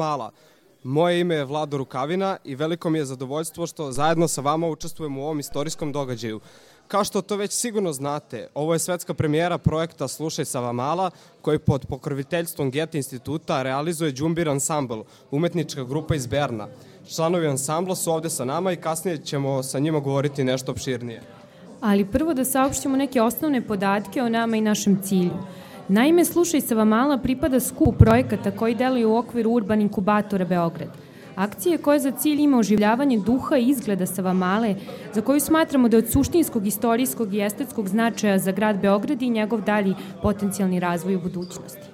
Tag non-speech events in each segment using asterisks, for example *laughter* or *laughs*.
Mala. Moje ime je Vlado Rukavina i veliko mi je zadovoljstvo što zajedno sa vama učestvujemo u ovom istorijskom događaju. Kao što to već sigurno znate, ovo je svetska premijera projekta Slušaj Savamala, koji pod pokroviteljstvom Gete instituta realizuje Džumbir Ensemble, umetnička grupa iz Berna. Članovi ansambla su ovde sa nama i kasnije ćemo sa njima govoriti nešto opširnije. Ali prvo da saopštimo neke osnovne podatke o nama i našem cilju. Naime, Slušaj Savamala pripada skupu projekata koji deluju u okviru Urban Inkubatora Beograd. Akcije koje za cilj ima oživljavanje duha i izgleda Savamale, za koju smatramo da je od suštinskog, istorijskog i estetskog značaja za grad Beograd i njegov dalji potencijalni razvoj u budućnosti.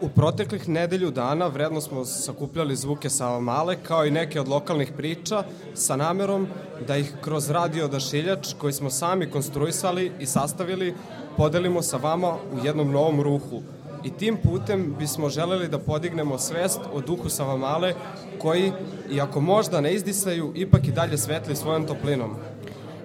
U proteklih nedelju dana vredno smo sakupljali zvuke Savamale kao i neke od lokalnih priča sa namerom da ih kroz radio odašiljač koji smo sami konstruisali i sastavili podelimo sa vama u jednom novom ruhu. I tim putem bismo želeli da podignemo svest o duhu Savamale koji, iako možda ne izdisaju, ipak i dalje svetli svojom toplinom.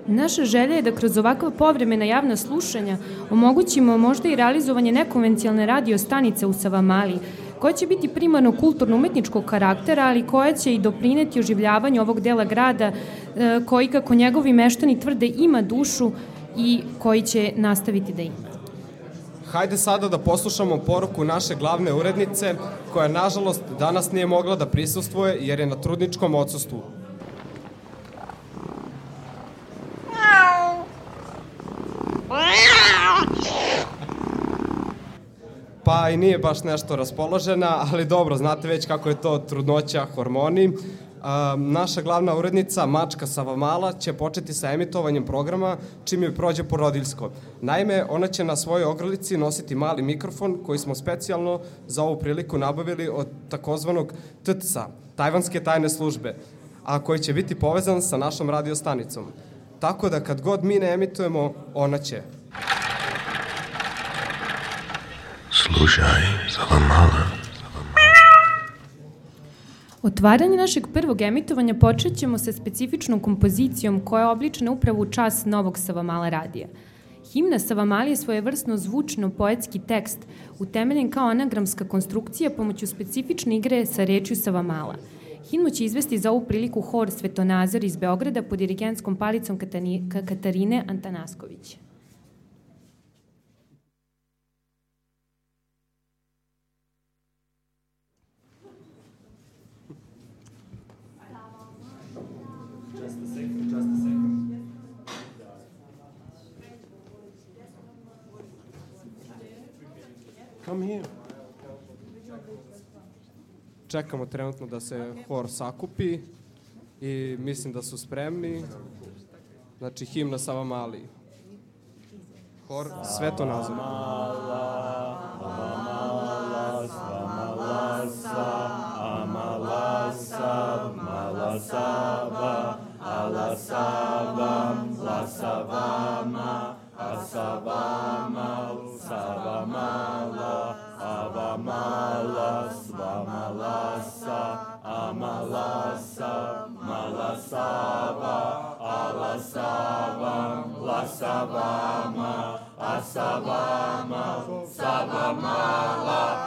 Naša želja je da kroz ovakva povremena javna slušanja omogućimo možda i realizovanje nekonvencijalne radio stanice u Savamali, koja će biti primarno kulturno-umetničkog karaktera, ali koja će i doprineti oživljavanju ovog dela grada, e, koji, kako njegovi meštani tvrde, ima dušu i koji će nastaviti da ima. Hajde sada da poslušamo poruku naše glavne urednice, koja nažalost danas nije mogla da prisustvuje jer je na trudničkom odsustvu. Pa i nije baš nešto raspoložena, ali dobro, znate već kako je to trudnoća, hormoni. A, naša glavna urednica, Mačka Savamala, će početi sa emitovanjem programa čim joj prođe porodiljsko. Naime, ona će na svojoj ogrlici nositi mali mikrofon koji smo specijalno za ovu priliku nabavili od takozvanog TTSA, Tajvanske tajne službe, a koji će biti povezan sa našom radiostanicom. Tako da kad god mi ne emitujemo, ona će. Slušaj, Savamala. Otvaranje našeg prvog emitovanja počet ćemo sa specifičnom kompozicijom koja je obličena upravo u čas novog Savamala radija. Himna Savamali je svojevrsno zvučno poetski tekst, utemeljen kao anagramska konstrukcija pomoću specifične igre sa rečju Savamala. Himnu će izvesti za ovu priliku hor Svetonazor iz Beograda pod dirigenskom palicom Katarine Antanaskovića. Come here. Čekamo trenutno da se hor sakupi i mislim da su spremni. Znači, himna Sava Mali. Hor Sveto nazor. Sava, ala Sava, la Savama, Asavama, Savamala, Avamala, Svamalasa, Amalasa, Malasava, Alasava, Lasavama, Asavama, Savamala,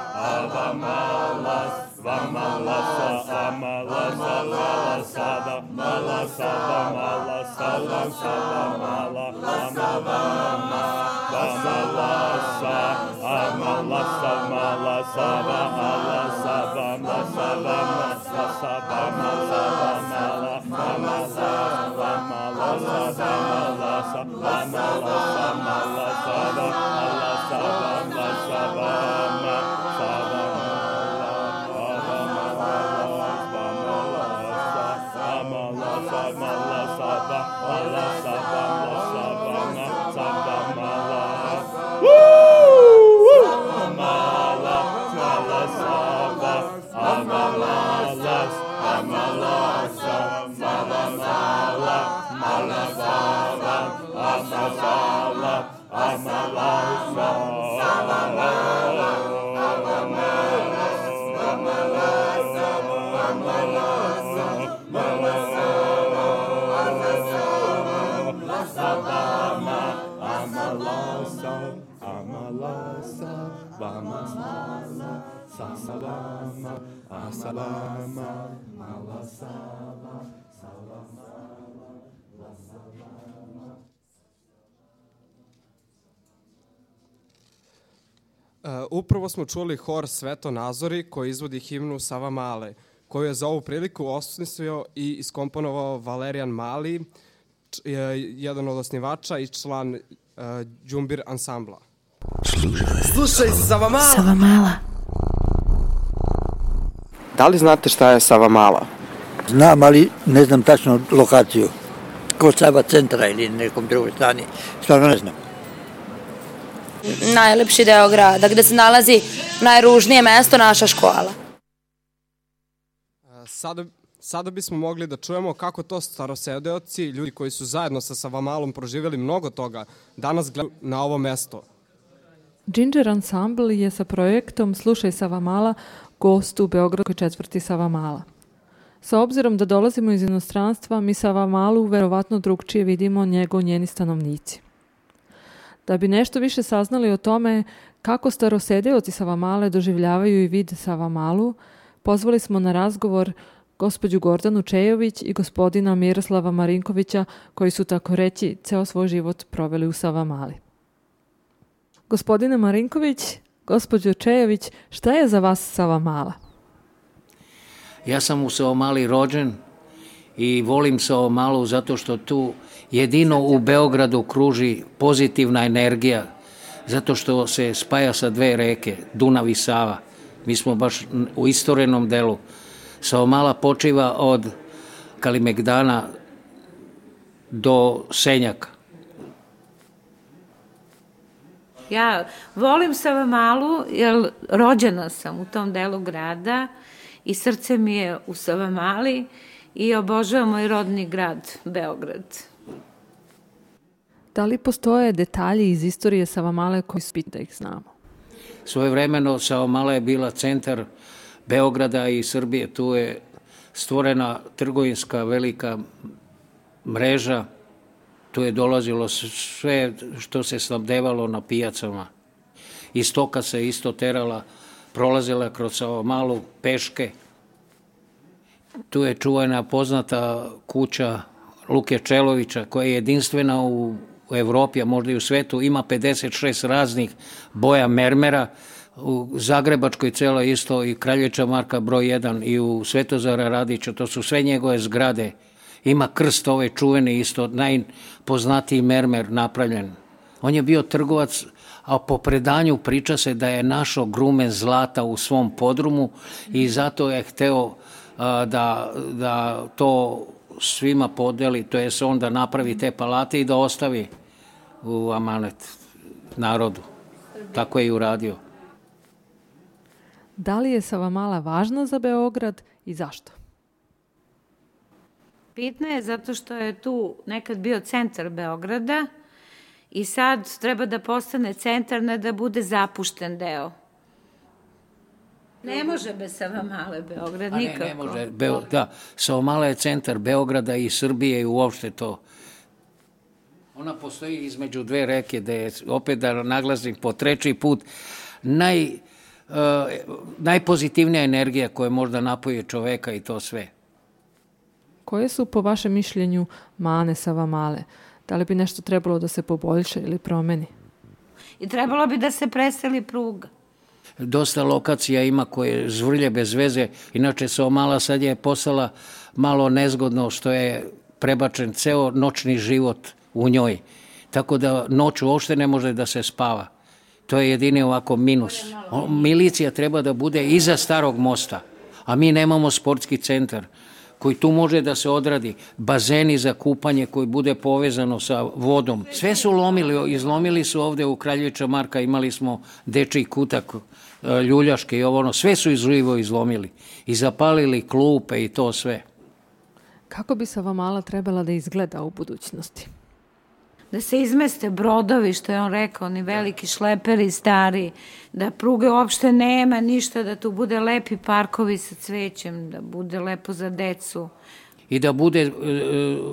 Sabbath. Upravo smo čuli hor Sveto Nazori koji izvodi himnu Sava Male, koju je za ovu priliku osmislio i iskomponovao Valerijan Mali, jedan od osnivača i član uh, Đumbir ansambla. Slušaj. Slušaj, Sava Mala! Sava Mala. Da li znate šta je Sava Mala? Znam, ali ne znam tačno lokaciju. Kod Sava centra ili nekom drugoj strani. Stvarno ne znam. Najlepši deo grada, gde se nalazi najružnije mesto, naša škola. Sada, sada bismo mogli da čujemo kako to starosedeoci, ljudi koji su zajedno sa Savamalom proživjeli mnogo toga, danas gledaju na ovo mesto. Ginger Ensemble je sa projektom Slušaj Savamala gost u Beogradskoj četvrti Savamala. Sa obzirom da dolazimo iz inostranstva, mi Savamalu verovatno drugčije vidimo njego njeni stanovnici. Da bi nešto više saznali o tome kako starosedeoci Savamale doživljavaju i vide Savamalu, pozvali smo na razgovor gospođu Gordanu Čejović i gospodina Miroslava Marinkovića, koji su tako reći ceo svoj život proveli u Savamali. Gospodine Marinković, gospođo Čejević, šta je za vas Savamala? Ja sam u Savamali rođen i volim Savamalu zato što tu jedino u Beogradu kruži pozitivna energija, zato što se spaja sa dve reke, Dunav i Sava. Mi smo baš u istorenom delu. Savamala počiva od Kalimegdana do Senjaka. Ja volim Savamalu jer rođena sam u tom delu grada i srce mi je u Savamali i obožavam moj rodni grad, Beograd. Da li postoje detalji iz istorije Savamale koji su da ih znamo? Svoje vremeno Savamala je bila centar Beograda i Srbije. Tu je stvorena trgovinska velika mreža tu je dolazilo sve što se snabdevalo na pijacama. I stoka se isto terala, prolazila kroz malu peške. Tu je čuvena poznata kuća Luke Čelovića, koja je jedinstvena u, Evropi, a možda i u svetu. Ima 56 raznih boja mermera, u Zagrebačkoj celo isto i Kraljeća Marka broj 1 i u Svetozara Radića, to su sve njegove zgrade Ima krst ove čuvene isto, najpoznatiji mermer napravljen. On je bio trgovac, a po predanju priča se da je našo grume zlata u svom podrumu i zato je hteo a, da, da to svima podeli, to je on da napravi te palate i da ostavi u amanet narodu. Tako je i uradio. Da li je Savamala važna za Beograd i zašto? Bitna je zato što je tu nekad bio centar Beograda i sad treba da postane centar, ne da bude zapušten deo. Ne može bez Savamale Beograd, A nikako. Ne, ne može. Beo, da, Savamala je centar Beograda i Srbije i uopšte to. Ona postoji između dve reke, da je, opet da naglasim po treći put, naj, uh, najpozitivnija energija koja možda napoje čoveka i to sve. Koje su po vašem mišljenju mane Savamale? Da li bi nešto trebalo da se poboljša ili promeni? I trebalo bi da se preseli pruga. Dosta lokacija ima koje zvrlje bez veze. Inače, Savamala sad je postala malo nezgodno što je prebačen ceo noćni život u njoj. Tako da noć uopšte ne može da se spava. To je jedini ovako minus. Milicija treba da bude iza starog mosta, a mi nemamo sportski centar koji tu može da se odradi, bazeni za kupanje koji bude povezano sa vodom. Sve su lomili, izlomili su ovde u Kraljevića Marka, imali smo dečiji kutak, e, ljuljaške i ovo ono, sve su izživo izlomili i zapalili klupe i to sve. Kako bi Savamala trebala da izgleda u budućnosti? Da se izmeste brodovi, što je on rekao, ni veliki šleperi stari, da pruge uopšte nema ništa, da tu bude lepi parkovi sa cvećem, da bude lepo za decu. I da bude uh,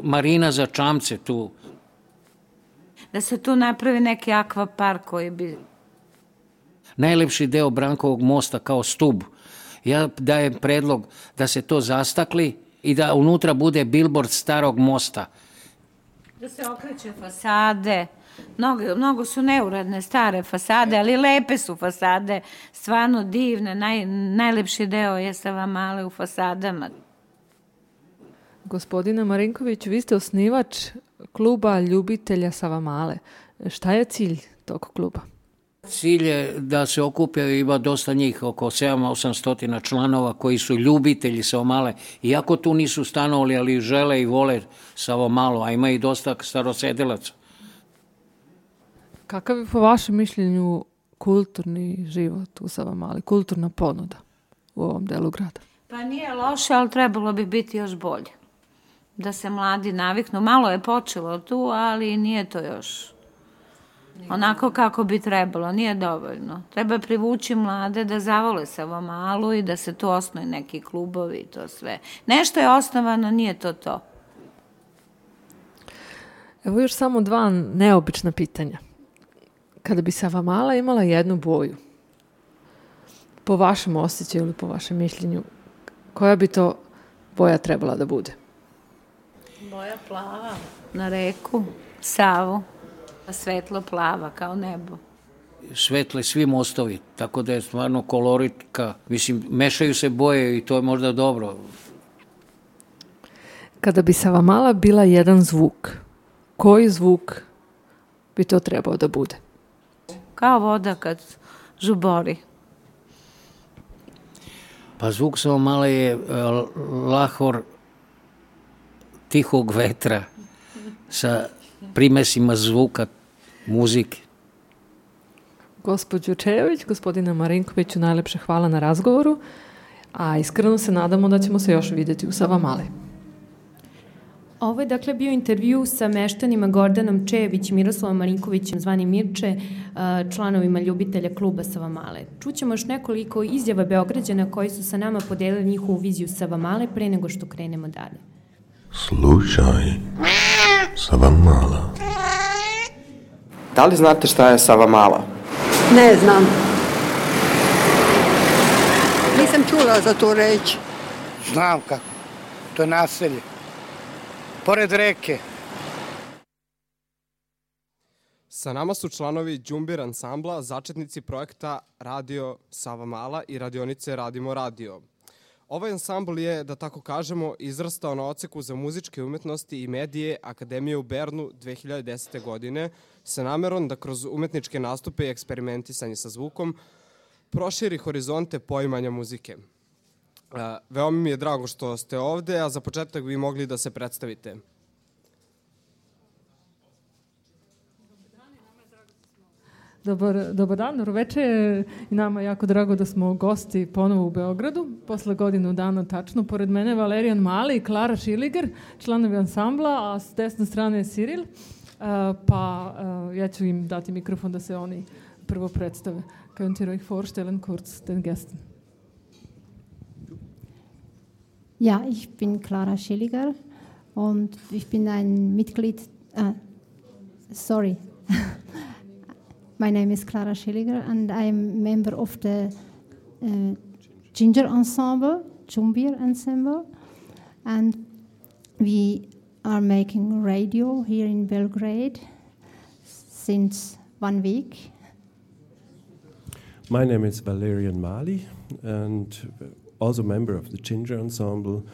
marina za čamce tu. Da se tu napravi neki akvapark koji bi... najlepši deo Brankovog mosta kao stub. Ja dajem predlog da se to zastakli i da unutra bude billboard starog mosta. Da se okreće fasade. Mnogo, mnogo su neuradne, stare fasade, ali lepe su fasade, stvarno divne. Naj, najlepši deo je Savamale u fasadama. Gospodine Marinković, vi ste osnivač kluba ljubitelja Savamale. Šta je cilj tog kluba? Cilj je da se okupljaju, ima dosta njih, oko 7-800 članova koji su ljubitelji Savamale. Iako tu nisu stanovali, ali žele i vole Savamalu, a ima i dosta starosedilaca. Kakav je po vašem mišljenju kulturni život u Savamali, kulturna ponuda u ovom delu grada? Pa nije loše, ali trebalo bi biti još bolje. Da se mladi naviknu. Malo je počelo tu, ali nije to još onako kako bi trebalo, nije dovoljno. Treba privući mlade da zavole Savamalu i da se tu osnoje neki klubovi i to sve. Nešto je osnovano, nije to to. Evo još samo dva neobična pitanja. Kada bi Savamala imala jednu boju, po vašem osjećaju ili po vašem mišljenju, koja bi to boja trebala da bude? Boja plava. Na reku, Savu. Svetlo plava, kao nebo. Svetle svi mostovi, tako da je stvarno koloritka. Mislim, mešaju se boje i to je možda dobro. Kada bi Savamala bila jedan zvuk, koji zvuk bi to trebao da bude? Kao voda kad žubori. Pa zvuk Savamale je uh, lahor tihog vetra sa primesima zvuka, muzike. Gospodju Čejović, gospodina Marinkoviću, najlepše hvala na razgovoru, a iskreno se nadamo da ćemo se još videti u Savamali. Ovo je dakle bio intervju sa meštanima Gordanom Čejević i Miroslavom Marinkovićem, zvani Mirče, članovima ljubitelja kluba Savamale. Čućemo još nekoliko izjava Beograđana koji su sa nama podelili njihovu viziju Savamale pre nego što krenemo dalje. Slušaj, Savamala. Da li znate šta je Savamala? Ne znam. Nisam čula za tu reč. Znam kako. To je naselje. Pored reke. Sa nama su članovi Đumbir ansambla, začetnici projekta Radio Savamala i radionice Radimo radio. Ovaj ansambl je, da tako kažemo, izrastao na oceku za muzičke umetnosti i medije Akademije u Bernu 2010. godine sa namerom da kroz umetničke nastupe i eksperimentisanje sa zvukom proširi horizonte poimanja muzike. Veoma mi je drago što ste ovde, a za početak bi mogli da se predstavite. Dobar, dobar dan, dobro veče. I nama je jako drago da smo gosti ponovo u Beogradu, posle godinu dana tačno. Pored mene Valerijan Mali i Klara Šiliger, članovi ansambla, a s desne strane je Siril. Uh, pa uh, ja ću im dati mikrofon da se oni prvo predstave. Könnt ihr euch vorstellen, kurz den Gästen? Ja, ich bin Clara Schilliger und ich bin ein Mitglied, uh, sorry, *laughs* My name is Clara Schilliger, and I am member of the uh, Ginger Ensemble, Jumbir Ensemble, and we are making radio here in Belgrade since one week. My name is Valerian Mali, and also member of the Ginger Ensemble.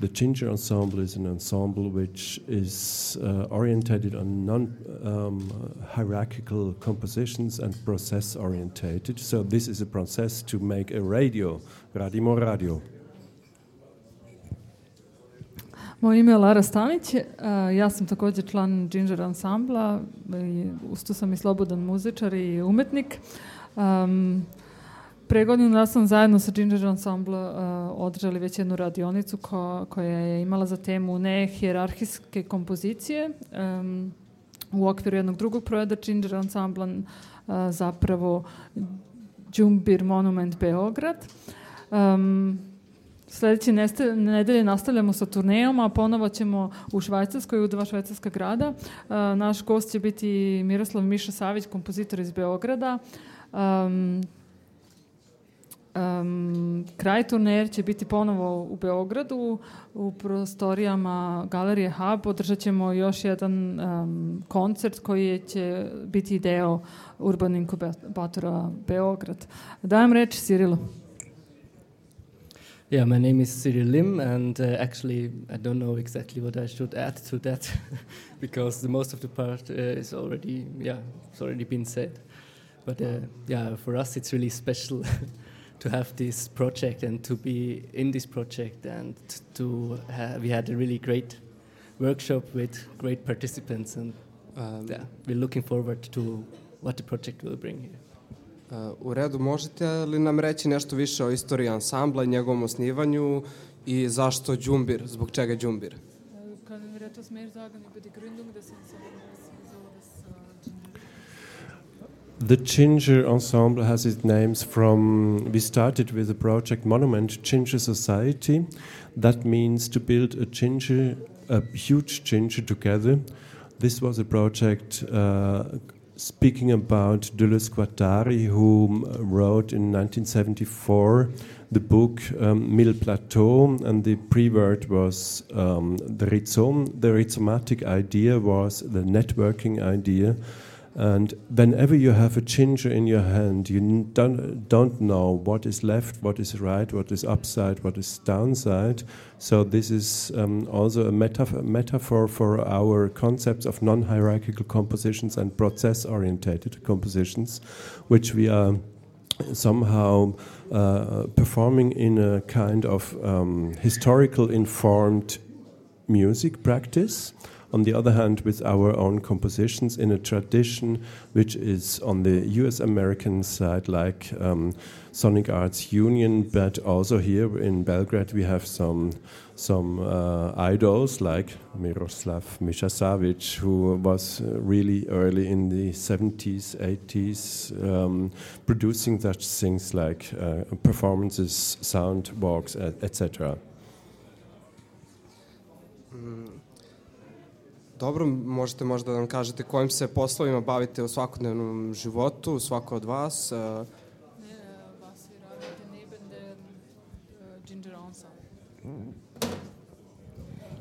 The Ginger Ensemble is an ensemble which is uh, orientated on non um, hierarchical compositions and process orientated. So, this is a process to make a radio, Radimo Radio. Moje ime je Lara Stanić, ja sam takođe član Ginger ansambla, usto sam i slobodan muzičar i umetnik. Um, Pre godinu da sam zajedno sa Ginger Ensemble uh, održali već jednu radionicu ko, koja je imala za temu nehjerarhijske kompozicije. Um, u okviru jednog drugog projekta Ginger Ensemble uh, zapravo Džumbir Monument Beograd. Um, Sledeće nedelje nastavljamo sa turnejom, a ponovo ćemo u Švajcarskoj, u dva švajcarska grada. Uh, naš gost će biti Miroslav Miša Savić, kompozitor iz Beograda. Um, um, kraj turneje će biti ponovo u Beogradu u prostorijama Galerije Hub. Održat ćemo još jedan um, koncert koji će biti deo Urban Inkubatora Beograd. Dajem reč Sirilu. Yeah, my name is Cyril Lim, and uh, actually, I don't know exactly what I should add to that *laughs* because the most of the part uh, is already, yeah, it's already been said. But uh, yeah, for us, it's really special *laughs* to have this project and to be in this project, and to have, we had a really great workshop with great participants, and um, yeah, we're looking forward to what the project will bring here. Uh, u redu, možete li nam reći nešto više o istoriji ansambla i njegovom osnivanju i zašto Đumbir, zbog čega Đumbir? Können wir etwas mehr sagen über die Gründung des Ensembles? The Ginger Ensemble has its names from. We started with a project Monument Ginger Society. That means to build a ginger, a huge ginger together. This was a project uh, speaking about Deleuze Guattari, who wrote in 1974 the book um, Mille Plateau, and the pre-word was um, the rhizome. The rhizomatic idea was the networking idea. And whenever you have a ginger in your hand, you don't, don't know what is left, what is right, what is upside, what is downside. So, this is um, also a metaphor for our concepts of non hierarchical compositions and process orientated compositions, which we are somehow uh, performing in a kind of um, historical informed music practice on the other hand, with our own compositions in a tradition which is on the US American side, like um, Sonic Arts Union, but also here in Belgrade we have some some uh, idols like Miroslav Mišasavic, who was uh, really early in the 70s, 80s, um, producing such things like uh, performances, sound walks, etc. Dobro, možete možda da nam kažete kojim se poslovima bavite u svakodnevnom životu, svako od vas.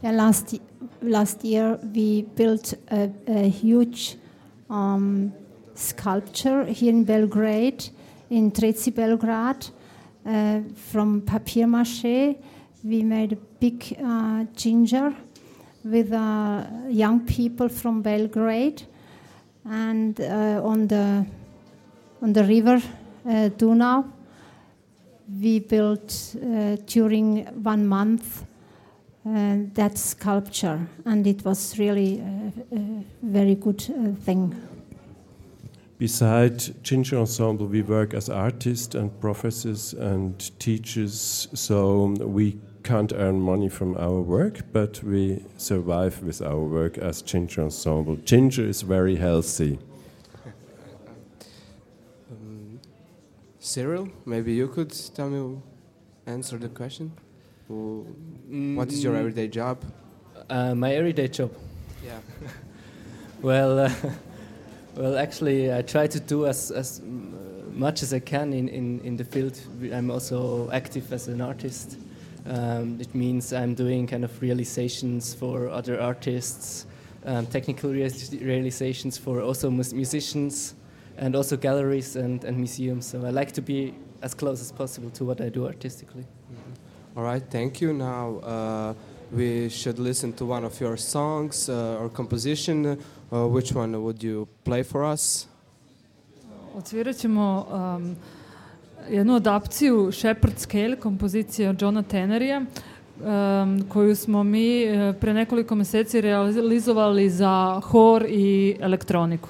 Yeah, last, last year we built a, a huge um, sculpture here in Belgrade, in Treci Belgrade, uh, from papier mache. We made a big uh, ginger with uh, young people from Belgrade, and uh, on the on the river uh, Donau, we built uh, during one month that sculpture, and it was really a, a very good thing. Beside Ginger Ensemble, we work as artists and professors and teachers, so we can't earn money from our work, but we survive with our work as Ginger Ensemble. Ginger is very healthy. um, Cyril, maybe you could tell me, answer the question. What is your Mm. everyday job? Uh, my everyday job. Yeah. *laughs* well, uh, *laughs* well, actually, I try to do as as mm, much as I can in, in, in the field. I'm also active as an artist. Um, it means I'm doing kind of realizations for other artists, um, technical real- realizations for also mus- musicians, and also galleries and, and museums. So I like to be as close as possible to what I do artistically. All right, thank you. Now uh, we should listen to one of your songs uh, or composition. Uh, which one would you play for us? Odsvirat ćemo um, jednu adapciju Shepherd Scale kompozicije od Johna Tenerija um, koju smo mi eh, pre nekoliko meseci realizovali za hor i elektroniku.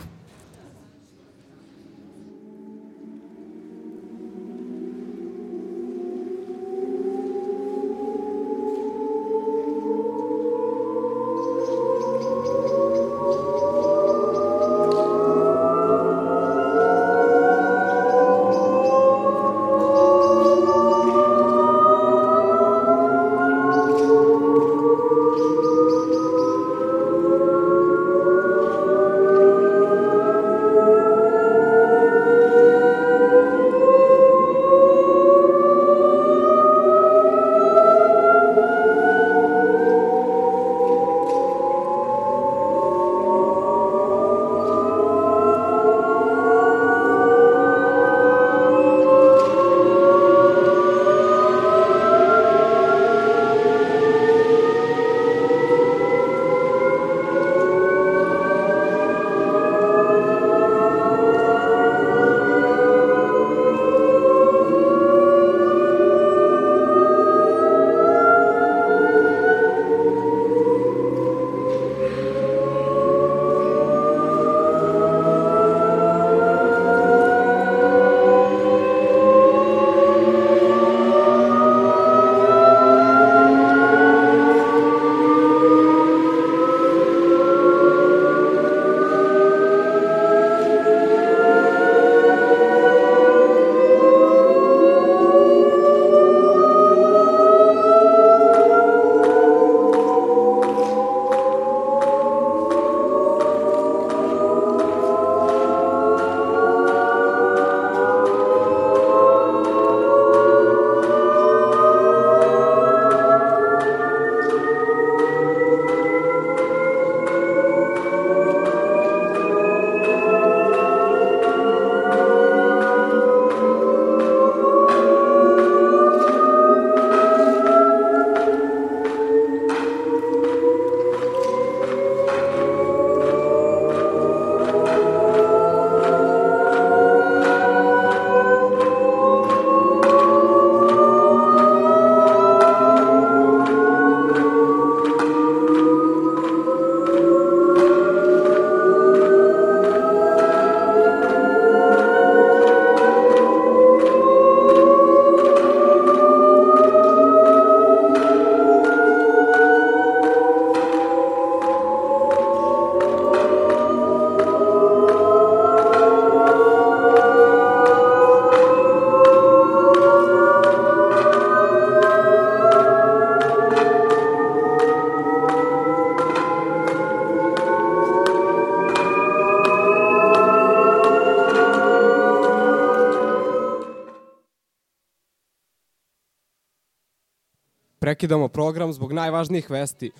Prekidamo program zbog najvažnijih vesti.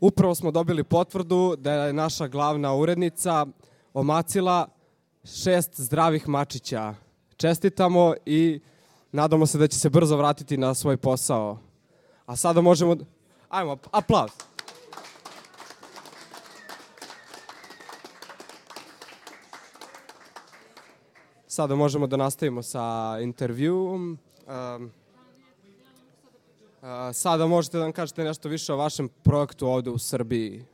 Upravo smo dobili potvrdu da je naša glavna urednica omacila šest zdravih mačića. Čestitamo i nadamo se da će se brzo vratiti na svoj posao. A sada možemo... Ajmo, aplauz. Sada možemo da nastavimo sa intervjuom. Um, sada možete da nam kažete nešto više o vašem projektu ovde u Srbiji.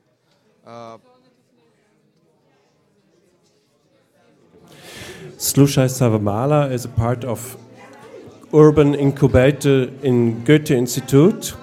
Slušaj Savamala is a part of urban incubator in Goethe Institute.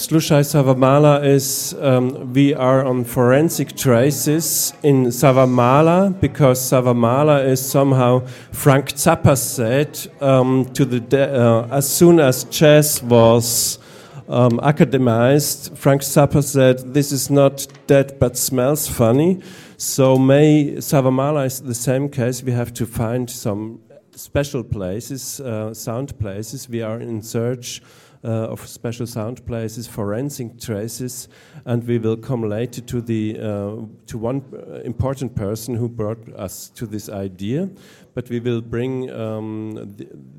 Slushai Savamala is, um, we are on forensic traces in Savamala because Savamala is somehow, Frank Zappa said, um, to the uh, as soon as jazz was um, academized, Frank Zappa said, this is not dead but smells funny. So may Savamala is the same case. We have to find some special places, uh, sound places. We are in search of special sound places, forensic traces, and we will come later to the uh, to one uh, important person who brought us to this idea. But we will bring um,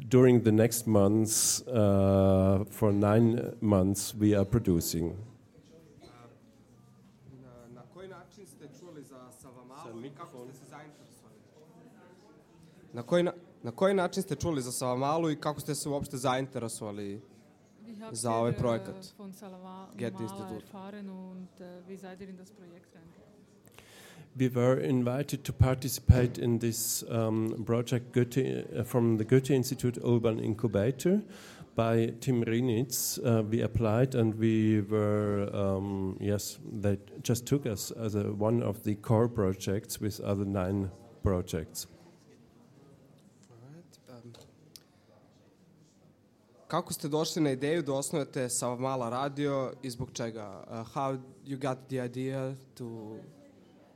during the next months uh, for nine months we are producing. Na koji, na, na koji način ste čuli za Savamalu i kako ste se uopšte zainteresovali za ovaj projekat? Von Salava Goethe Institut. erfahren und wie seid ihr in das Projekt reingekommen? We were invited to participate in this um, project Goethe, uh, from the Goethe Institute Urban Incubator by Tim Rinitz. Uh, we applied and we were, um, yes, they just took us as a, one of the core projects with other nine projects. Um, Kako ste došli na ideju da Savamala radio i zbog čega? Uh, how you got the idea to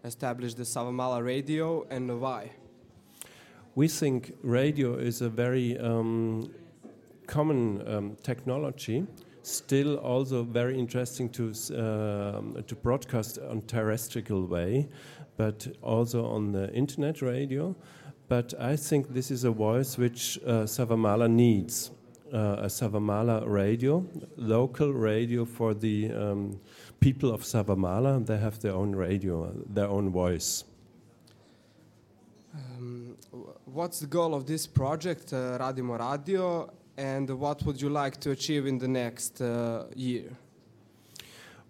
establish the Savamala radio and why? We think radio is a very um, common um, technology, still also very interesting to um to broadcast on terrestrial way, but also on the internet radio. But I think this is a voice which uh, Savamala needs. Uh, a Savamala radio, local radio for the um, people of Savamala. They have their own radio, their own voice. Um, what's the goal of this project, uh, Radimo Radio, and what would you like to achieve in the next uh, year?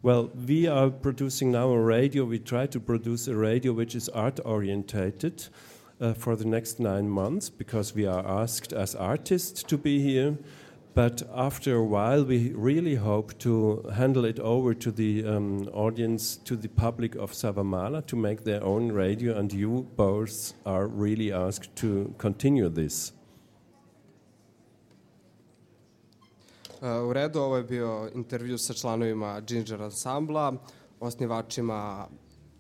Well, we are producing now a radio. We try to produce a radio which is art orientated uh, for the next nine months because we are asked as artists to be here. But after a while, we really hope to handle it over to the um, audience, to the public of Savamala to make their own radio, and you both are really asked to continue this. Uh, u redu, ovo je bio intervju sa članovima Ginger Ansambla, osnivačima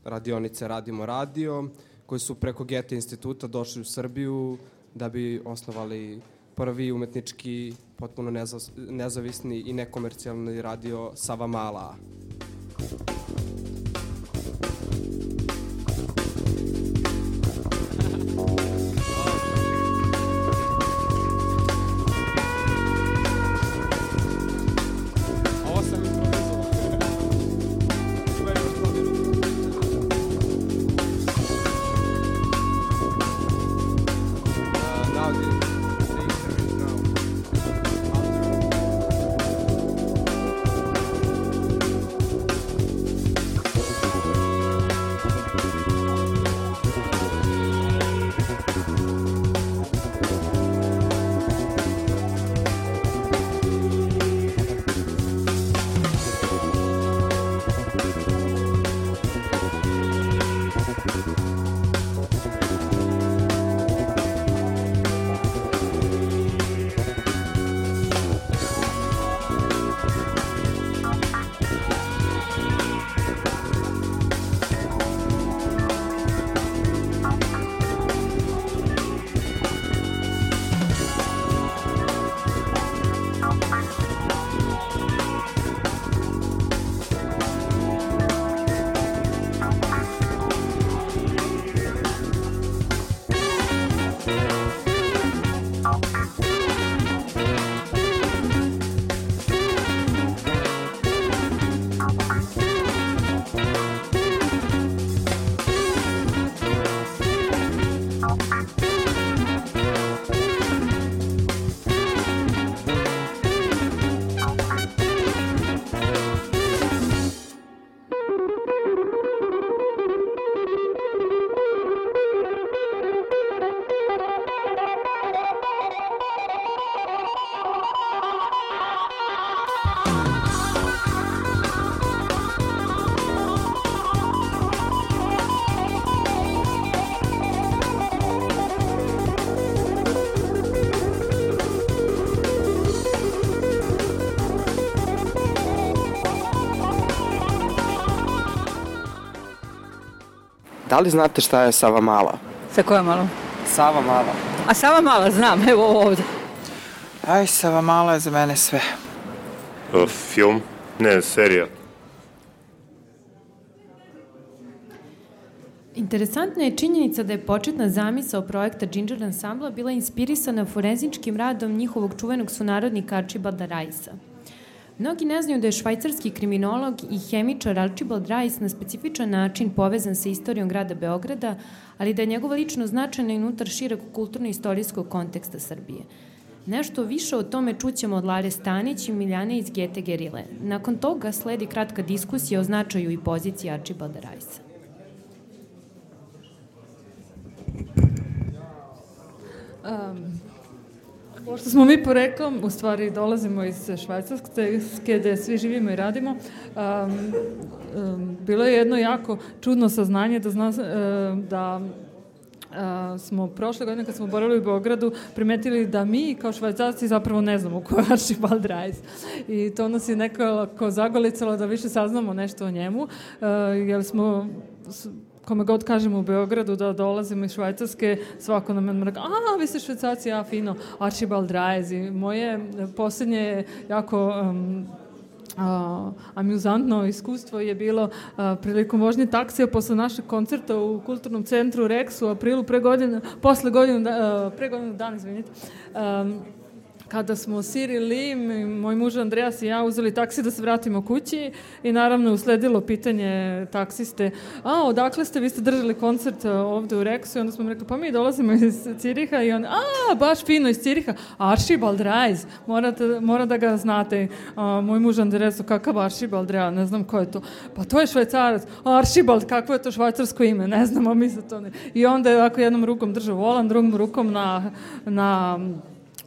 radionice Radimo Radio, koji su preko Gete instituta došli u Srbiju da bi osnovali prvi umetnički, potpuno neza- nezavisni i nekomercijalni radio Savamala. Ovo Da li znate šta je Sava Mala? Sa koja malo? Sava Mala. A Sava Mala znam, evo ovde. Aj, Sava Mala je za mene sve. Uh, film? Ne, serija. Interesantna je činjenica da je početna zamisao projekta Ginger Ensembla bila inspirisana forenzičkim radom njihovog čuvenog sunarodnika Archibalda Rajsa. Mnogi ne znaju da je švajcarski kriminolog i hemičar Archibald Rice na specifičan način povezan sa istorijom grada Beograda, ali da je njegova lično značajna i unutar šireg kulturno-istorijskog konteksta Srbije. Nešto više o tome čućemo od Lare Stanić i Miljane iz Gete Gerile. Nakon toga sledi kratka diskusija o značaju i poziciji Archibalda Rajsa. Um, pošto smo mi poreklom, u stvari dolazimo iz Švajcarske, gde svi živimo i radimo, um, um, bilo je jedno jako čudno saznanje da, zna, uh, da Uh, smo prošle godine kad smo boravili u Beogradu primetili da mi kao švajcarci zapravo ne znamo ko je Archibald Rice i to nas je nekako zagolicalo da više saznamo nešto o njemu uh, jer smo kome god kažemo u Beogradu da dolazimo iz Švajcarske, svako nam je rekao, a, vi ste švajcarci, ja, fino, Archibald Rice. I moje posljednje jako um, a, amuzantno iskustvo je bilo a, prilikom vožnje taksija posle našeg koncerta u kulturnom centru Rex u aprilu pre godine, posle godinu, da, pre godinu dana, izvinite, um, kada smo Siri Lim, moj muž Andreas i ja uzeli taksi da se vratimo kući i naravno usledilo pitanje taksiste, a odakle ste, vi ste držali koncert ovde u Reksu i onda smo mi rekli, pa mi dolazimo iz Ciriha. I on, a baš fino iz Ciriha, Archibald Reis, morate, mora da ga znate, a, moj muž Andreas, kakav Archibald Reis, ne znam ko je to, pa to je švajcarac, Archibald, kakvo je to švajcarsko ime, ne znamo mi za to. Ne. I onda je ovako jednom rukom držao volan, drugom rukom na, na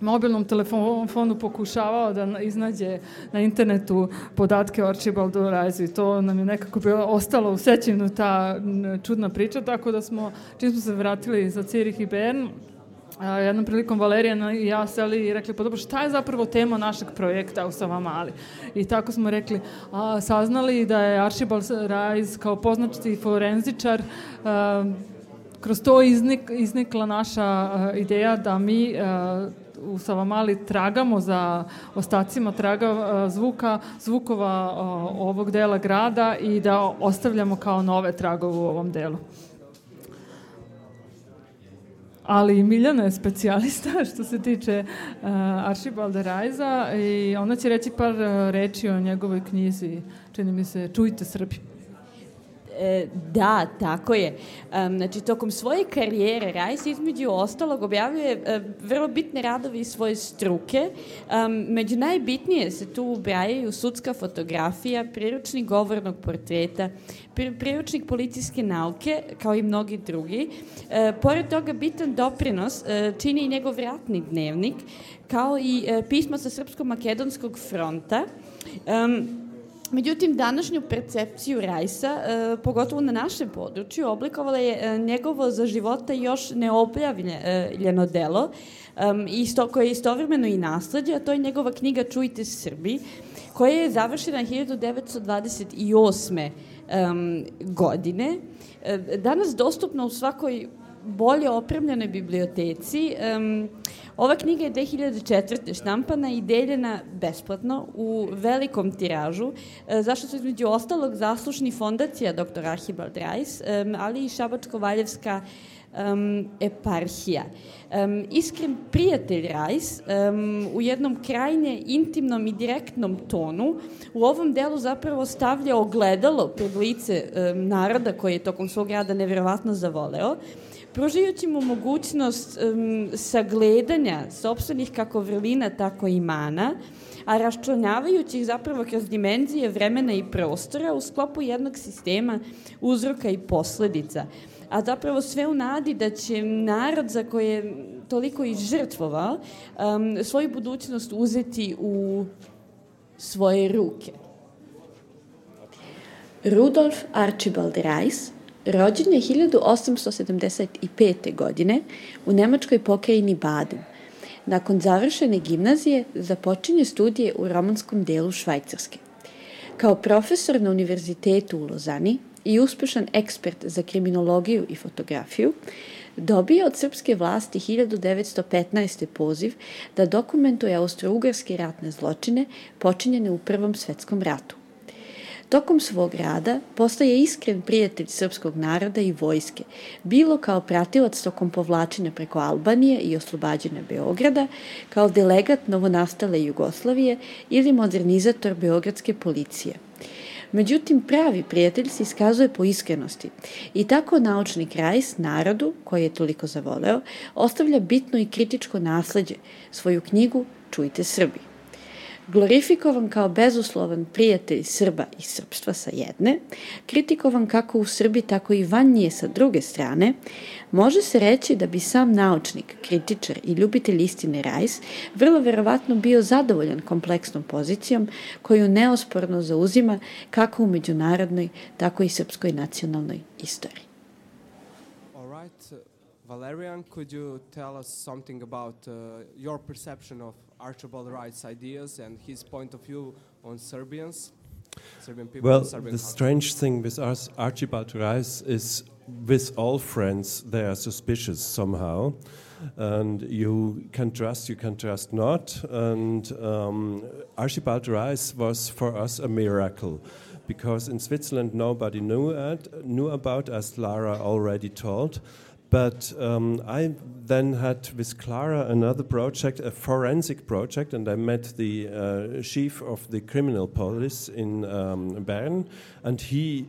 mobilnom telefonu pokušavao da iznađe na internetu podatke o Archibaldu Rajzu i to nam je nekako bilo ostalo u sećanju ta čudna priča, tako da smo, čim smo se vratili za Cirih i Bern, a, jednom prilikom Valerija i ja seli i rekli, pa dobro, šta je zapravo tema našeg projekta u Savamali? I tako smo rekli, a, saznali da je Archibald Rajz kao poznačiti forenzičar a, kroz to iznik, iznikla naša a, ideja da mi a, u Savamali tragamo za ostacima traga zvuka, zvukova ovog dela grada i da ostavljamo kao nove tragove u ovom delu. Ali Miljana je specijalista *laughs* što se tiče uh, Archibalda Rajza i ona će reći par uh, reči o njegovoj knjizi, čini mi se, Čujte Srbi. E, da, tako je. Znači, tokom svoje karijere Rice između ostalog objavljuje uh, vrlo bitne radove iz svoje struke. Među najbitnije se tu ubrajaju sudska fotografija, priručnik govornog portreta, priručnik policijske nauke, kao i mnogi drugi. E, pored toga, bitan doprinos e, čini i njegov ratni dnevnik, kao i e, pisma sa Srpsko-makedonskog fronta. Um, Međutim, današnju percepciju Rajsa, e, pogotovo na našem području, oblikovala je e, njegovo za života još neobjavljeno delo, e, isto, koje je istovremeno i nasledđe, a to je njegova knjiga Čujte Srbi, koja je završena 1928. Um, godine. E, danas dostupna u svakoj bolje opremljenoj biblioteci. Um, ova knjiga je 2004. štampana i deljena besplatno u velikom tiražu, e, zašto su između ostalog zaslušni fondacija dr. Archibald Reis, um, ali i Šabačko-Valjevska um, eparhija. Um, iskren prijatelj Rajs um, u jednom krajnje intimnom i direktnom tonu u ovom delu zapravo stavlja ogledalo pred lice um, naroda koji je tokom svog rada neverovatno zavoleo pružajući mu mogućnost um, sagledanja sobstvenih kako vrlina, tako i mana, a raščlanjavajući ih zapravo kroz dimenzije vremena i prostora u sklopu jednog sistema uzroka i posledica. A zapravo sve u nadi da će narod za koje je toliko i žrtvovao um, svoju budućnost uzeti u svoje ruke. Rudolf Archibald Reis Rođen je 1875. godine u nemačkoj pokrajini Baden. Nakon završene gimnazije započinje studije u romanskom delu Švajcarske. Kao profesor na univerzitetu u Lozani i uspešan ekspert za kriminologiju i fotografiju, dobio od srpske vlasti 1915. poziv da dokumentuje austro-ugarske ratne zločine počinjene u Prvom svetskom ratu. Tokom svog rada postaje iskren prijatelj srpskog naroda i vojske, bilo kao pratilac tokom povlačenja preko Albanije i oslobađanja Beograda, kao delegat novonastale Jugoslavije ili modernizator Beogradske policije – Međutim, pravi prijatelj se iskazuje po iskrenosti i tako naučnik Rajs narodu, koji je toliko zavoleo, ostavlja bitno i kritičko nasledđe, svoju knjigu Čujte Srbi glorifikovan kao bezuslovan prijatelj Srba i srpstva sa jedne, kritikovan kako u Srbiji, tako i van nje sa druge strane, može se reći da bi sam naučnik, kritičar i ljubitelj istine Rajs vrlo verovatno bio zadovoljan kompleksnom pozicijom koju neosporno zauzima kako u međunarodnoj, tako i srpskoj nacionalnoj istoriji. Right. Valerian, could you tell us something about uh, your perception of Archibald Wright's ideas and his point of view on Serbians, Serbian people. Well, Serbian the culture. strange thing with Archibald Rice is with all friends, they are suspicious somehow. And you can trust, you can trust not. And um, Archibald Rice was for us a miracle because in Switzerland nobody knew, it, knew about, as Lara already told. But um, I then had with Clara another project, a forensic project, and I met the uh, chief of the criminal police in um, Bern, and he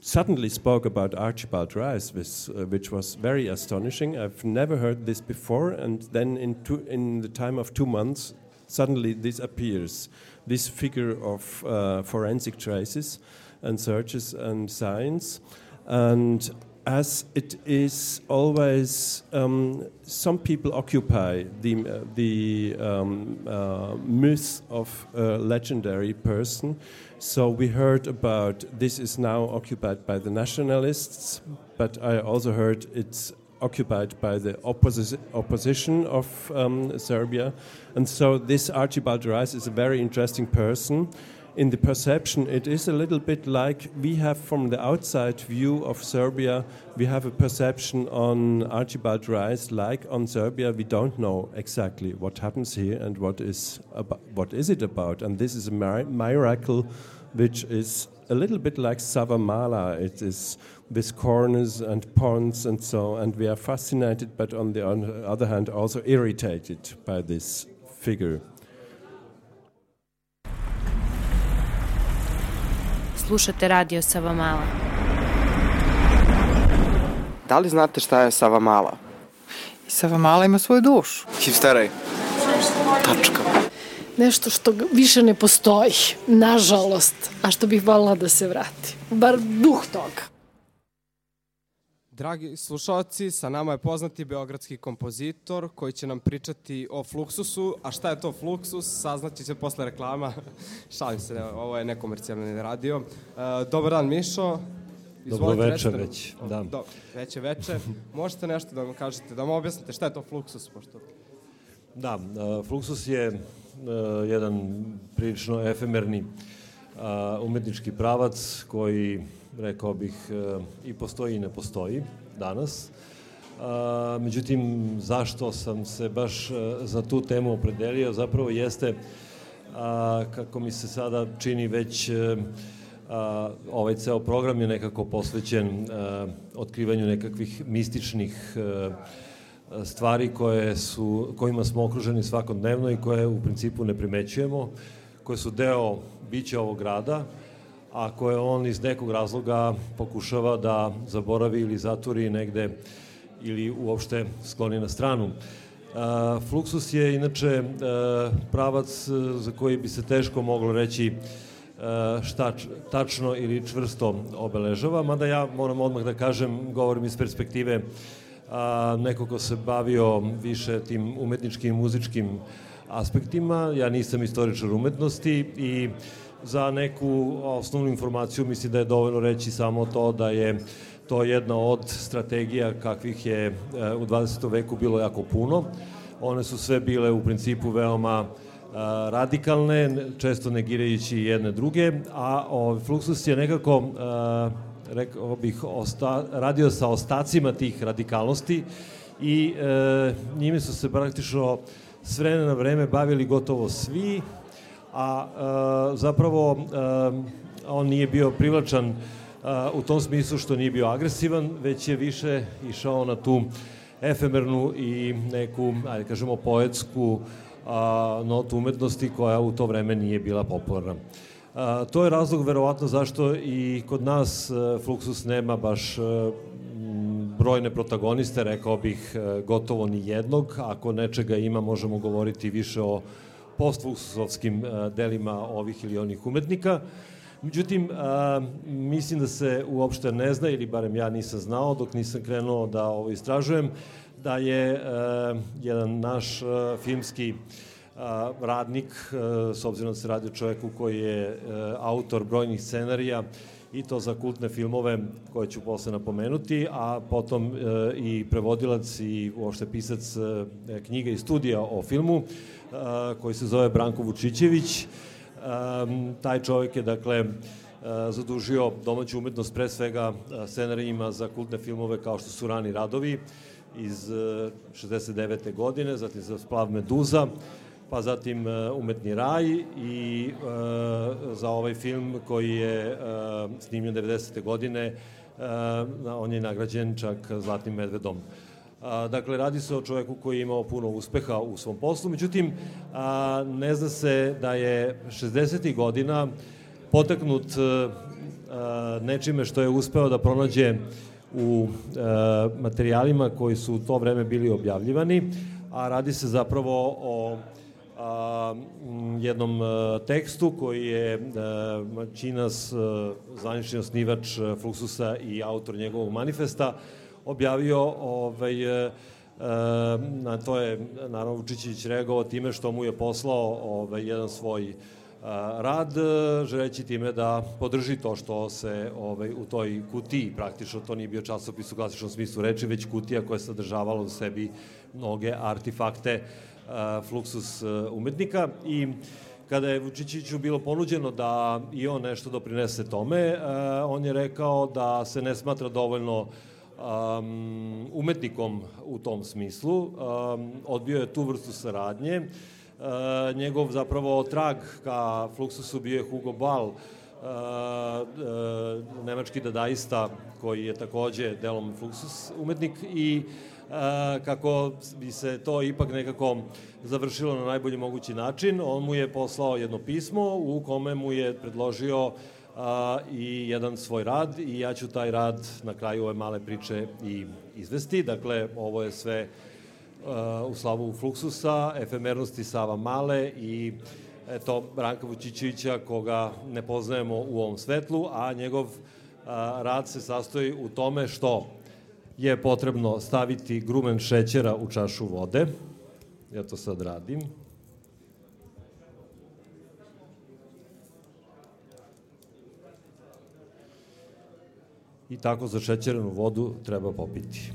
suddenly spoke about Archibald Rice, which, uh, which was very astonishing. I've never heard this before, and then in, two, in the time of two months, suddenly this appears this figure of uh, forensic traces and searches and science. And as it is always, um, some people occupy the, uh, the um, uh, myth of a legendary person. So we heard about this is now occupied by the nationalists, but I also heard it's occupied by the opposi- opposition of um, Serbia. And so this Archibald Rice is a very interesting person in the perception, it is a little bit like we have from the outside view of Serbia, we have a perception on Archibald Rice, like on Serbia, we don't know exactly what happens here and what is about, what is it about. And this is a miracle, which is a little bit like Savamala. It is with corners and ponds and so, and we are fascinated, but on the other hand, also irritated by this figure. Slušate radio Savamala. Da li znate šta je Savamala? I Savamala ima svoju dušu. Hipsteraj. Tačka. Nešto što više ne postoji, nažalost, a što bih volila da se vrati. Bar duh toga. Dragi slušalci, sa nama je poznati beogradski kompozitor koji će nam pričati o Fluxusu. A šta je to Fluxus? Saznaći će posle reklama. *laughs* Šalim se, ovo je nekomercijalni radio. Uh, dobar dan, Mišo. Dobro veče recite već, da. Do, veće veče. *laughs* Možete nešto da vam kažete, da vam objasnite šta je to Fluxus, pošto... Da, uh, Fluxus je uh, jedan prilično efemerni uh, umetnički pravac koji, rekao bih, uh, i postoji i ne postoji danas. Uh, međutim, zašto sam se baš uh, za tu temu opredelio, zapravo jeste, uh, kako mi se sada čini već a, ovaj ceo program je nekako posvećen a, otkrivanju nekakvih mističnih a, stvari koje su, kojima smo okruženi svakodnevno i koje u principu ne primećujemo, koje su deo bića ovog grada, a koje on iz nekog razloga pokušava da zaboravi ili zatvori negde ili uopšte skloni na stranu. Uh, Fluxus je inače uh, pravac uh, za koji bi se teško moglo reći šta tačno ili čvrsto obeležava, mada ja moram odmah da kažem, govorim iz perspektive a, neko ko se bavio više tim umetničkim muzičkim aspektima. Ja nisam istoričar umetnosti i za neku osnovnu informaciju mislim da je dovoljno reći samo to da je to jedna od strategija kakvih je e, u 20. veku bilo jako puno. One su sve bile u principu veoma a, radikalne, često negirajući jedne druge, a o, Fluxus je nekako a, rekao bih, osta, radio sa ostacima tih radikalnosti i e, njime su se praktično s vremena na vreme bavili gotovo svi, a e, zapravo e, on nije bio privlačan e, u tom smislu što nije bio agresivan, već je više išao na tu efemernu i neku, ajde kažemo, poetsku a, notu umetnosti koja u to vreme nije bila popularna. A, to je razlog verovatno zašto i kod nas a, e, Fluxus nema baš a, brojne protagoniste, rekao bih gotovo ni jednog. Ako nečega ima, možemo govoriti više o postfluxusovskim delima ovih ili onih umetnika. Međutim, a, mislim da se uopšte ne zna, ili barem ja nisam znao dok nisam krenuo da ovo istražujem, da je a, jedan naš a, filmski a, radnik, a, s obzirom da se radi o čoveku koji je a, autor brojnih scenarija, i to za kultne filmove koje ću posle napomenuti, a potom e, i prevodilac i uopšte pisac e, knjiga i studija o filmu e, koji se zove Branko Vučićević. Taj čovjek je, dakle, zadužio domaću umetnost pre svega scenarijima za kultne filmove kao što su Rani radovi iz uh, 69. godine, zatim za Splav Meduza, pa zatim Umetni raj i za ovaj film koji je snimljen 90. godine, on je nagrađen čak Zlatnim medvedom. A, dakle, radi se o čoveku koji je imao puno uspeha u svom poslu, međutim, a, ne zna se da je 60. godina potaknut nečime što je uspeo da pronađe u materijalima koji su u to vreme bili objavljivani, a radi se zapravo o jednom tekstu koji je Činas, zvanični osnivač Fluxusa i autor njegovog manifesta, objavio ovaj, e, na to je naravno Vučićić reagovao time što mu je poslao ovaj, jedan svoj e, rad, želeći time da podrži to što se ovaj, u toj kutiji, praktično to nije bio časopis u klasičnom smislu reči, već kutija koja je sadržavala u sebi mnoge artefakte fluksus umetnika. I kada je Vučićiću bilo ponuđeno da i on nešto doprinese tome, on je rekao da se ne smatra dovoljno um, umetnikom u tom smislu. Um, odbio je tu vrstu saradnje. Uh, njegov zapravo trag ka Fluxusu bio je Hugo Ball, uh, uh, nemački dadaista koji je takođe delom Fluxus umetnik i uh, kako bi se to ipak nekako završilo na najbolji mogući način, on mu je poslao jedno pismo u kome mu je predložio uh, a, i jedan svoj rad i ja ću taj rad na kraju ove male priče i izvesti. Dakle, ovo je sve a, u slavu Fluxusa, efemernosti Sava Male i eto, Branka Vučićića koga ne poznajemo u ovom svetlu, a njegov a, rad se sastoji u tome što je potrebno staviti grumen šećera u čašu vode. Ja to sad radim. I tako za šećerenu vodu treba popiti.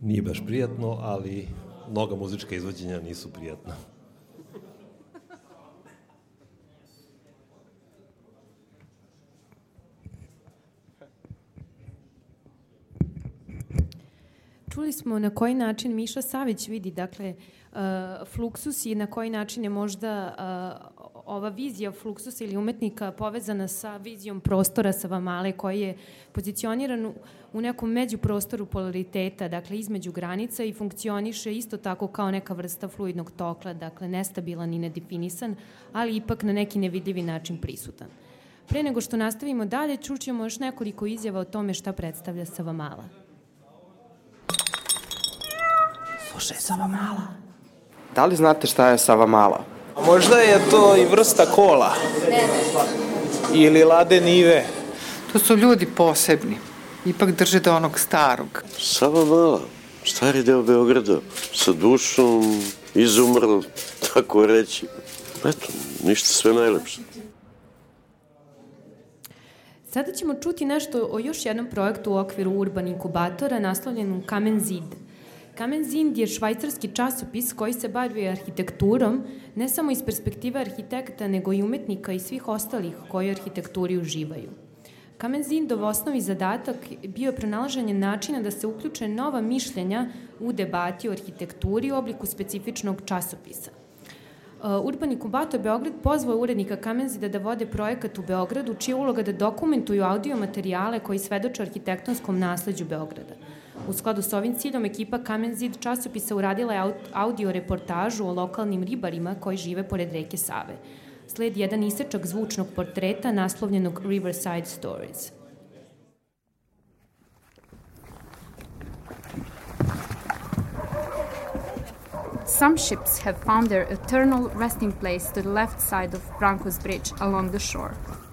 Nije baš prijatno, ali mnoga muzička izvođenja nisu prijatna. Čuli smo na koji način Miša Savić vidi, dakle, uh, fluksus i na koji način je možda uh, ova vizija fluksusa ili umetnika povezana sa vizijom prostora Savamale koji je pozicioniran u, u nekom međuprostoru polariteta, dakle između granica i funkcioniše isto tako kao neka vrsta fluidnog tokla, dakle nestabilan i nedefinisan, ali ipak na neki nevidljivi način prisutan. Pre nego što nastavimo dalje, čućemo još nekoliko izjava o tome šta predstavlja Savamala. Slušaj, Savamala. Da li znate šta je Savamala? Možda je to i vrsta kola. Ne. Ili lade nive. To su ljudi posebni. Ipak drže do onog starog. Savamala, stari deo Beograda, sa dušom, izumrl, tako reći. Eto, ništa sve najlepše. Sada ćemo čuti nešto o još jednom projektu u okviru Urban inkubatora naslovljenom Kamen zid. Kamen Zind je švajcarski časopis koji se bavi arhitekturom, ne samo iz perspektive arhitekta, nego i umetnika i svih ostalih koji arhitekturi uživaju. Kamen Zindov osnovi zadatak bio je pronalaženje načina da se uključe nova mišljenja u debati o arhitekturi u obliku specifičnog časopisa. Uh, Urban inkubator Beograd pozvao urednika Kamenzida da vode projekat u Beogradu, čija uloga da dokumentuju audio materijale koji svedoče arhitektonskom nasleđu Beograda. U skladu s ovim ciljom ekipa Kamenzid časopisa uradila je audio reportažu o lokalnim ribarima koji žive pored reke Save. Sled jedan isečak zvučnog portreta naslovljenog Riverside Stories. Some ships have found their eternal resting place to the left side of Branco's Bridge along the shore.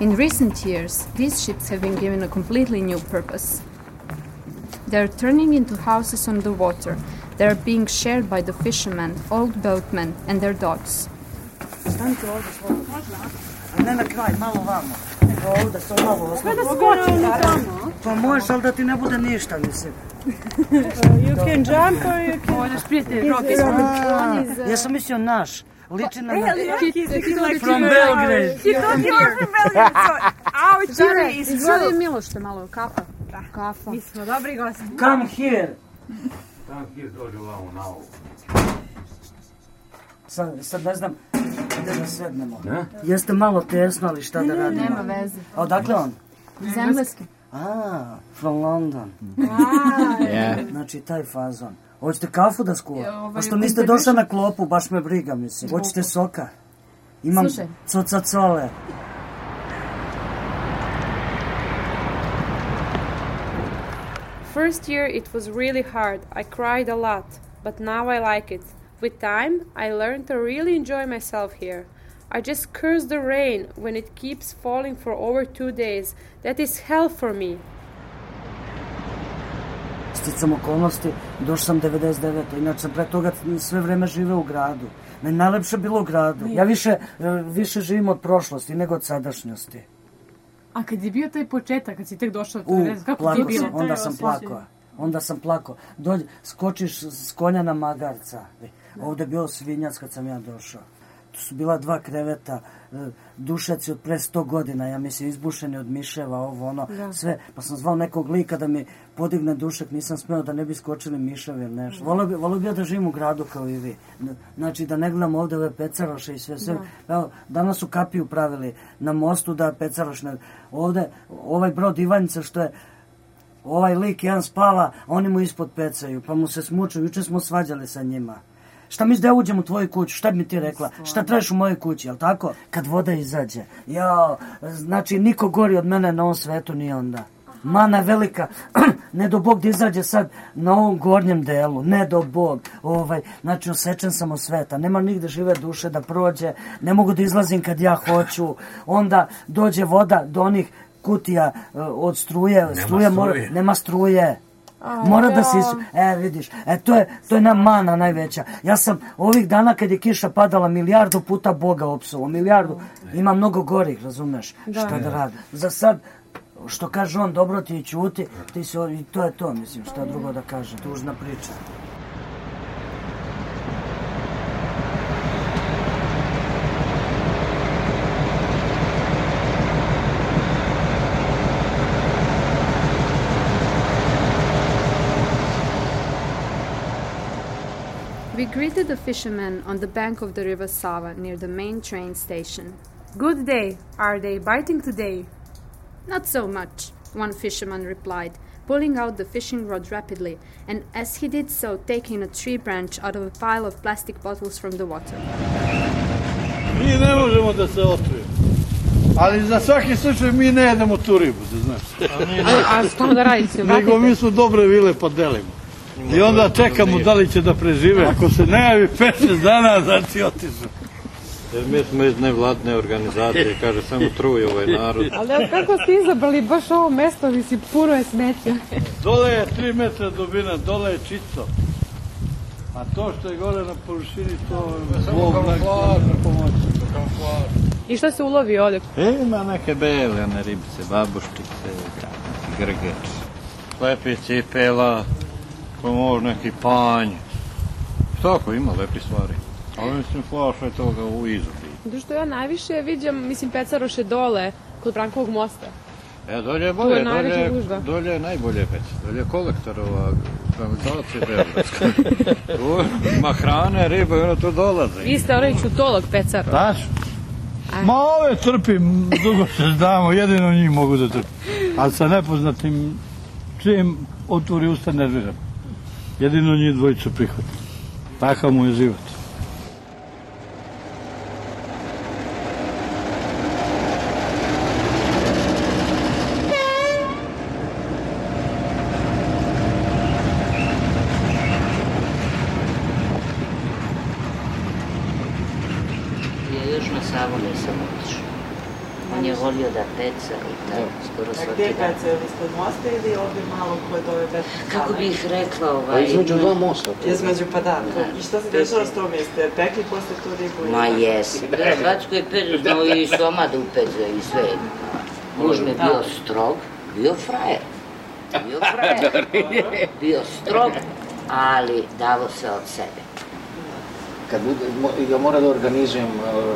In recent years, these ships have been given a completely new purpose. They are turning into houses on the water. They are being shared by the fishermen, old boatmen, and their dogs. Ne na kraj, malo vamo. Ovde, sam malo Sve da skočim na tamo. Pa možeš, ali da ti ne bude ništa, mislim. You can jump or you can... Možeš prijeti, Robi. Mislio naš. Liči na... From Belgrade. He thought he was from Belgrade, so *laughs* our theory is Izvoli true. Miloš te malo, kafa. Kafa. Mi smo dobri gosti. Come here. Tam kjer dođe vamo na ovo. Sad, sad ne znam gde da sednemo. Ne? Jeste malo tesno, ali šta da radimo? Nema veze. A odakle on? Iz Engleske. A, from London. *laughs* Yeah. Znači, taj fazon. Hoćete kafu da skuva? Ja, ovaj, Pošto niste došli na klopu, baš me briga, mislim. Hoćete soka? Imam Slušaj. coca cole. First year it was really hard. I cried a lot, but now I like it. With time, I learned to really enjoy myself here. I just curse the rain when it keeps falling for over two days. That is hell for me. Sticam okolnosti, došao sam 99. Inače sam pre toga sve vreme živeo u gradu. Meni najlepše bilo u gradu. Ja više, e, više živim od prošlosti nego od sadašnjosti. A kad je bio taj početak, kad si tek došao, U, kako ti plakao je bilo? onda sam plakao. Onda sam plakao. Dođe, skočiš s konja na magarca. Ovde je bio svinjac kad sam ja došao. Su bila dva kreveta, e, dušaci od pre 100 godina, ja mislim, izbušeni od miševa, ovo, ono, Da. sve. Pa sam zvao nekog lika da mi podigne dušak, nisam smeo da ne bi skočili miševi ili nešto. Volio bi, volio bi ja da živim u gradu kao i vi. Znači, da ne gledam ovde ove pecaroše i sve, sve. Evo, danas su kapiju pravili na mostu da pecaroš ne... Ovde, ovaj brod Ivanjica što je ovaj lik jedan spava, a oni mu ispod pecaju, pa mu se smuču, juče smo svađali sa njima. Šta misliš da ja uđem u tvoju kuću? Šta bi mi ti rekla? Šta tražiš u mojoj kući, jel tako? Kad voda izađe. Jao, znači niko gori od mene na ovom svetu nije onda. Mana je velika, *clears throat* ne do Bog da izađe sad na ovom gornjem delu, ne do Bog, ovaj, znači osečen sam od sveta, nema nigde žive duše da prođe, ne mogu da izlazim kad ja hoću, onda dođe voda do onih kutija e, od struje, struja mora, struje. nema struje, A, Mora da ja. se isu... E, vidiš, e, to je, to je nam mana najveća. Ja sam ovih dana kad je kiša padala milijardu puta Boga opsuo, milijardu. Ima mnogo gorih, razumeš? Da. Šta da radi? Za sad, što kaže on, dobro ti je ćuti, ti se, i to je to, mislim, šta drugo da kaže, tužna priča. Greeted the fishermen on the bank of the river Sava near the main train station. Good day. Are they biting today? Not so much, one fisherman replied, pulling out the fishing rod rapidly, and as he did so, taking a tree branch out of a pile of plastic bottles from the water. Mi ne možemo da se otkrijemo. Ali za svaki slučaj mi ne jedemo tu ribu, da znaš. A, a šta da radite? Nego mi smo dobre vile pa delimo. I onda čekamo da li će da prežive. Ako se ne javi 5-6 dana, znači otišu. Jer mi smo iz nevladne organizacije, kaže samo truj ovaj narod. *laughs* Ali evo, kako ste izabrali baš ovo mesto, mislim, puno je smeća. Dole je 3 metra dubina, dole je čisto. A to što je gore na površini, to je Bog da pomoći. I šta se ulovi ovde? E, ima neke bele, one ribice, babuštice, grgeč, lepi cipela, pa možda neki panj. Tako, ima lepi stvari. Ali mislim, flaša je toga u izobi. Zato što ja najviše viđam, mislim, pecaroše dole, kod Brankovog mosta. E, dolje je bolje, je dolje, dolje je najbolje peć. Dolje je kolektorova kanalizacija Beogradska. *laughs* tu ima hrane, riba i ono tu dolaze. Vi ste onaj čutolog pecar. Znaš? Ma ove trpim, dugo se znamo, jedino njih mogu da trpim. Ali sa nepoznatim, čim otvori usta nerviram. Jedino njih dvojicu prihvatim. Takav mu je život. Ja još na Savu nisam otišao. On je volio da peca i tako, skoro A svaki gdje dan. kad se ispod mosta ili ovdje malo kod ove Betne Kako bih rekla, ovaj... Pa između dva mosta. Između, pa da. to- I šta se dešava s tom? Jeste pekli posle tu ribu? Ma jesi. Bre, Backo je perzno i soma da upeze i sve. Muž mi je bio strog, bio frajer. Bio *laughs* frajer. bio strog, ali davo se od sebe. Kad bude, ja moram da organizujem uh,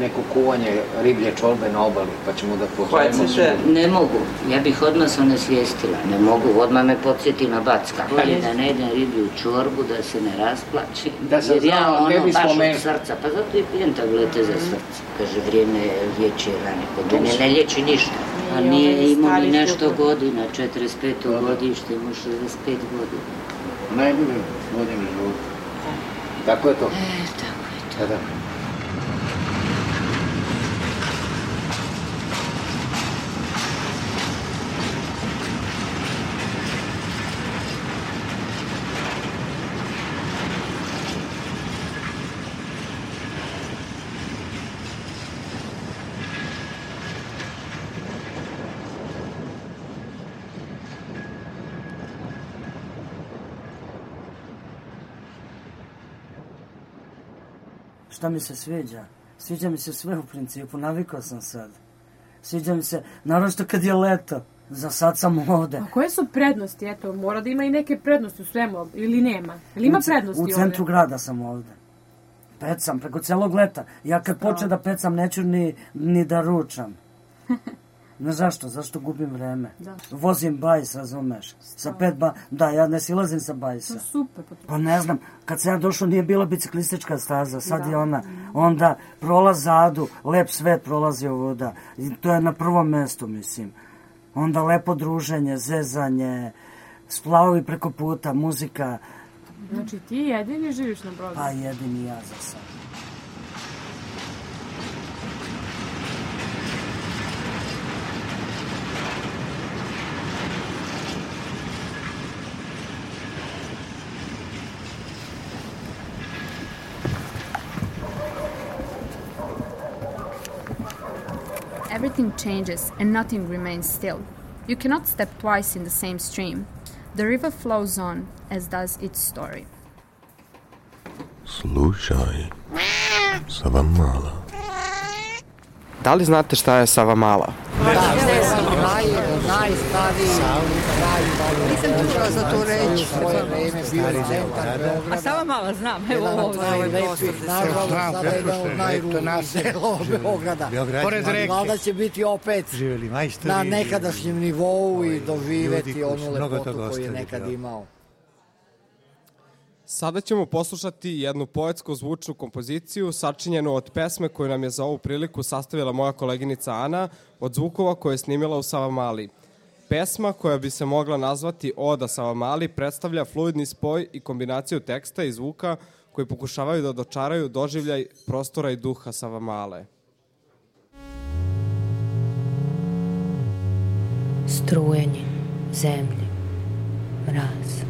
neko kuvanje riblje čorbe na obali, pa ćemo da pozovemo svi. Ne mogu, ja bih odmah se onesvijestila, ne mogu, odmah me podsjeti na backa. Bolje da ne idem riblju čorbu, da se ne rasplači. Da sam jer ja znao, ono baš od spomenuo. srca, pa zato i pijem tablete za srce. Kaže, vrijeme liječi rane, kod mene ne liječi ništa. A Nije imao ni nešto godina, 45. godište, ima 65 godina. Najbolje godine života. Tako je to. E, tako je to. Da, da. Šta mi se sviđa? Sviđa mi se sve u principu, navikao sam sad. Sviđa mi se, naravno kad je leto, za sad sam ovde. A koje su prednosti? Eto, mora da ima i neke prednosti u svemu, ovde, ili nema? Ili ima U prednosti U centru grada sam ovde. Pecam preko celog leta. Ja kad počnem da pecam neću ni, ni da ručam. *laughs* Ne zašto? Zašto gubim vreme? Da. Vozim bajs, razumeš? Sa pet ba... Da, ja ne silazim sa bajsa. ovde? Super. pa to- Pa ne znam, kad sam ja došao nije bila biciklistička staza, sad Da. je ona. Onda prolaz zadu, lep svet prolazi ovuda. I to je na prvom mestu, mislim. Onda lepo druženje, zezanje, splavovi preko puta, muzika, Znači, ti jedini živiš na brodu. pa jedini ja za sad. Everything changes and nothing remains still. You cannot step twice in the same stream. The river flows on, as does its story. Slušaj, Sava mala. Da li znate šta je Sava mala? Naj, najstariji kraj Nisam čula za tu reč. Svoje vreme bio centar Beograda. A Sava mala znam, evo Jedan od ovdje. najlepših, nažalost, sada jedan od delova Beograda. Pored reke. Vlada će biti opet Živjeli majstori. na nekadašnjem nivou i doživeti onu lepotu koju je nekad da. imao. Sada ćemo poslušati jednu poetsku zvučnu kompoziciju sačinjenu od pesme koju nam je za ovu priliku sastavila moja koleginica Ana od zvukova koje je snimila u Savamali. Pesma koja bi se mogla nazvati Oda Savamali predstavlja fluidni spoj i kombinaciju teksta i zvuka koji pokušavaju da dočaraju doživljaj prostora i duha Savamale. strujenje zemlje, mraz,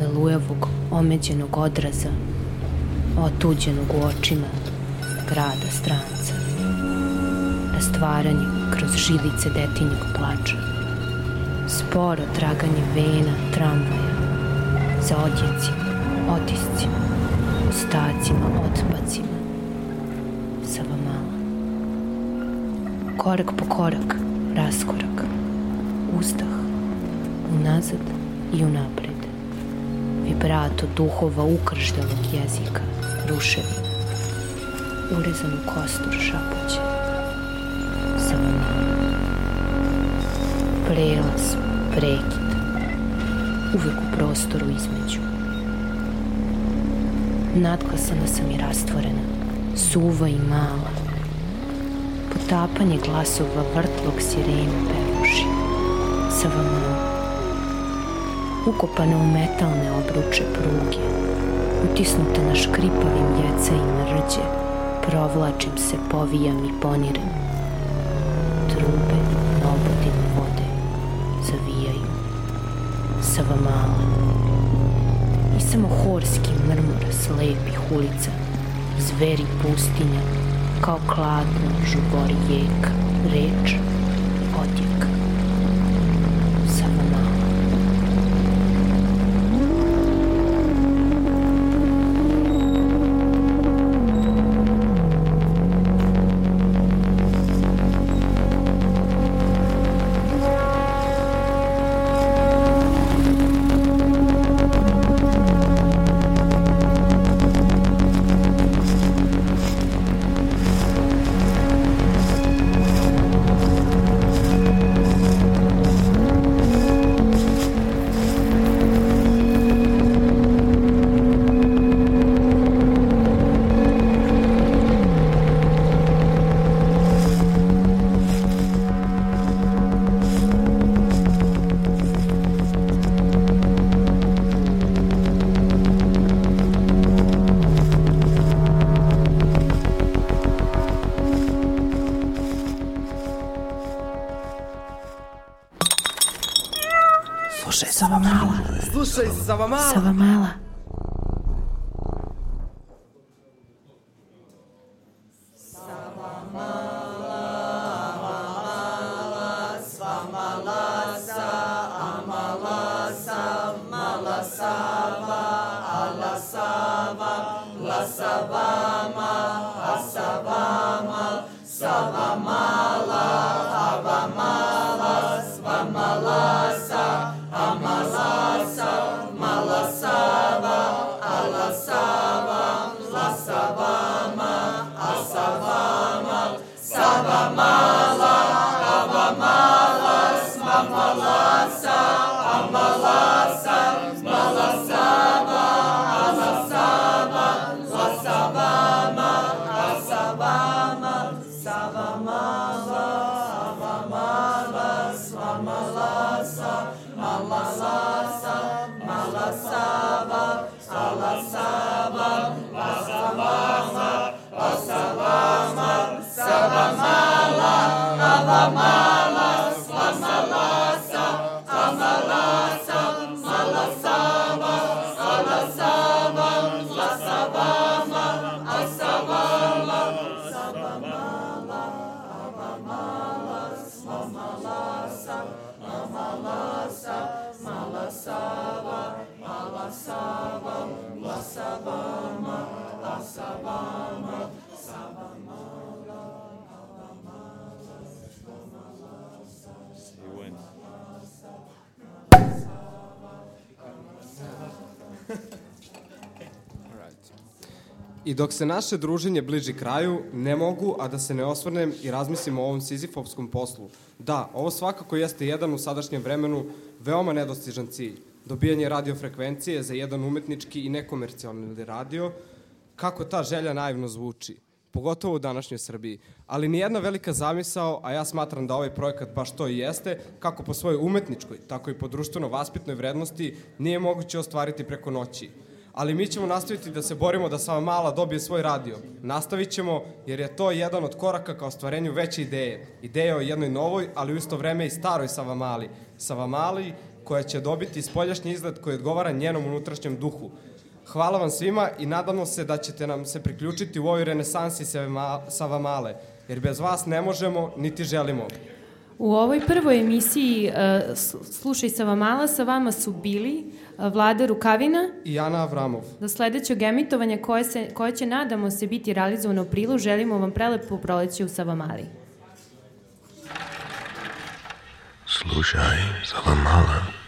lelujevog omeđenog odraza, otuđenog u očima grada stranca, rastvaranje kroz žilice detinjeg plača, sporo traganje vena tramvaja, za odjecima, otiscima, ostacima, otpacima, Savamala. Korak po korak, raskorak, uzdah, unazad i unapred. Vibrato duhova ukrždalog jezika, ruševina, urezan u kostur šapuće. Prelaz, prekid, uvek u prostoru između. Nadglasana sam i rastvorena, suva i mala. Potapanje glasova vrtlog sirena pevuši. Savamala. Ukopana u metalne obruče pruge, utisnuta na škripavim jecajima rđe, provlačim se, povijam i ponirem. Trube na obodinu vode zavijaju. Savamala. I samo horski mrmor slepih ulica, zveri pustinja, kao kladno žubori jeka, reč, odjek. Slušaj, Savamala. Slušaj, Savamala. Savamala. I dok se naše druženje bliži kraju, ne mogu, a da se ne osvrnem i razmislim o ovom sizifovskom poslu. Da, ovo svakako jeste jedan u sadašnjem vremenu veoma nedostižan cilj. Dobijanje radiofrekvencije za jedan umetnički i nekomercijalni radio, kako ta želja naivno zvuči, pogotovo u današnjoj Srbiji. Ali nijedna velika zamisao, a ja smatram da ovaj projekat baš to i jeste, kako po svojoj umetničkoj, tako i po društveno-vaspitnoj vrednosti, nije moguće ostvariti preko noći ali mi ćemo nastaviti da se borimo da Sava Mala dobije svoj radio. Nastavit ćemo jer je to jedan od koraka ka ostvarenju veće ideje. Ideja o jednoj novoj, ali u isto vreme i staroj Sava Mali. Sava Mali koja će dobiti spoljašnji izgled koji odgovara njenom unutrašnjem duhu. Hvala vam svima i nadamo se da ćete nam se priključiti u ovoj renesansi Sava Male, jer bez vas ne možemo niti želimo. U ovoj prvoj emisiji uh, Slušaj Savamala sa vama su bili uh, Vlada Rukavina I Ana Avramov. Do sledećeg emitovanja koje, se, koje će nadamo se biti realizovano u aprilu, želimo vam prelepo proleće u Savamali. Slušaj, Savamala.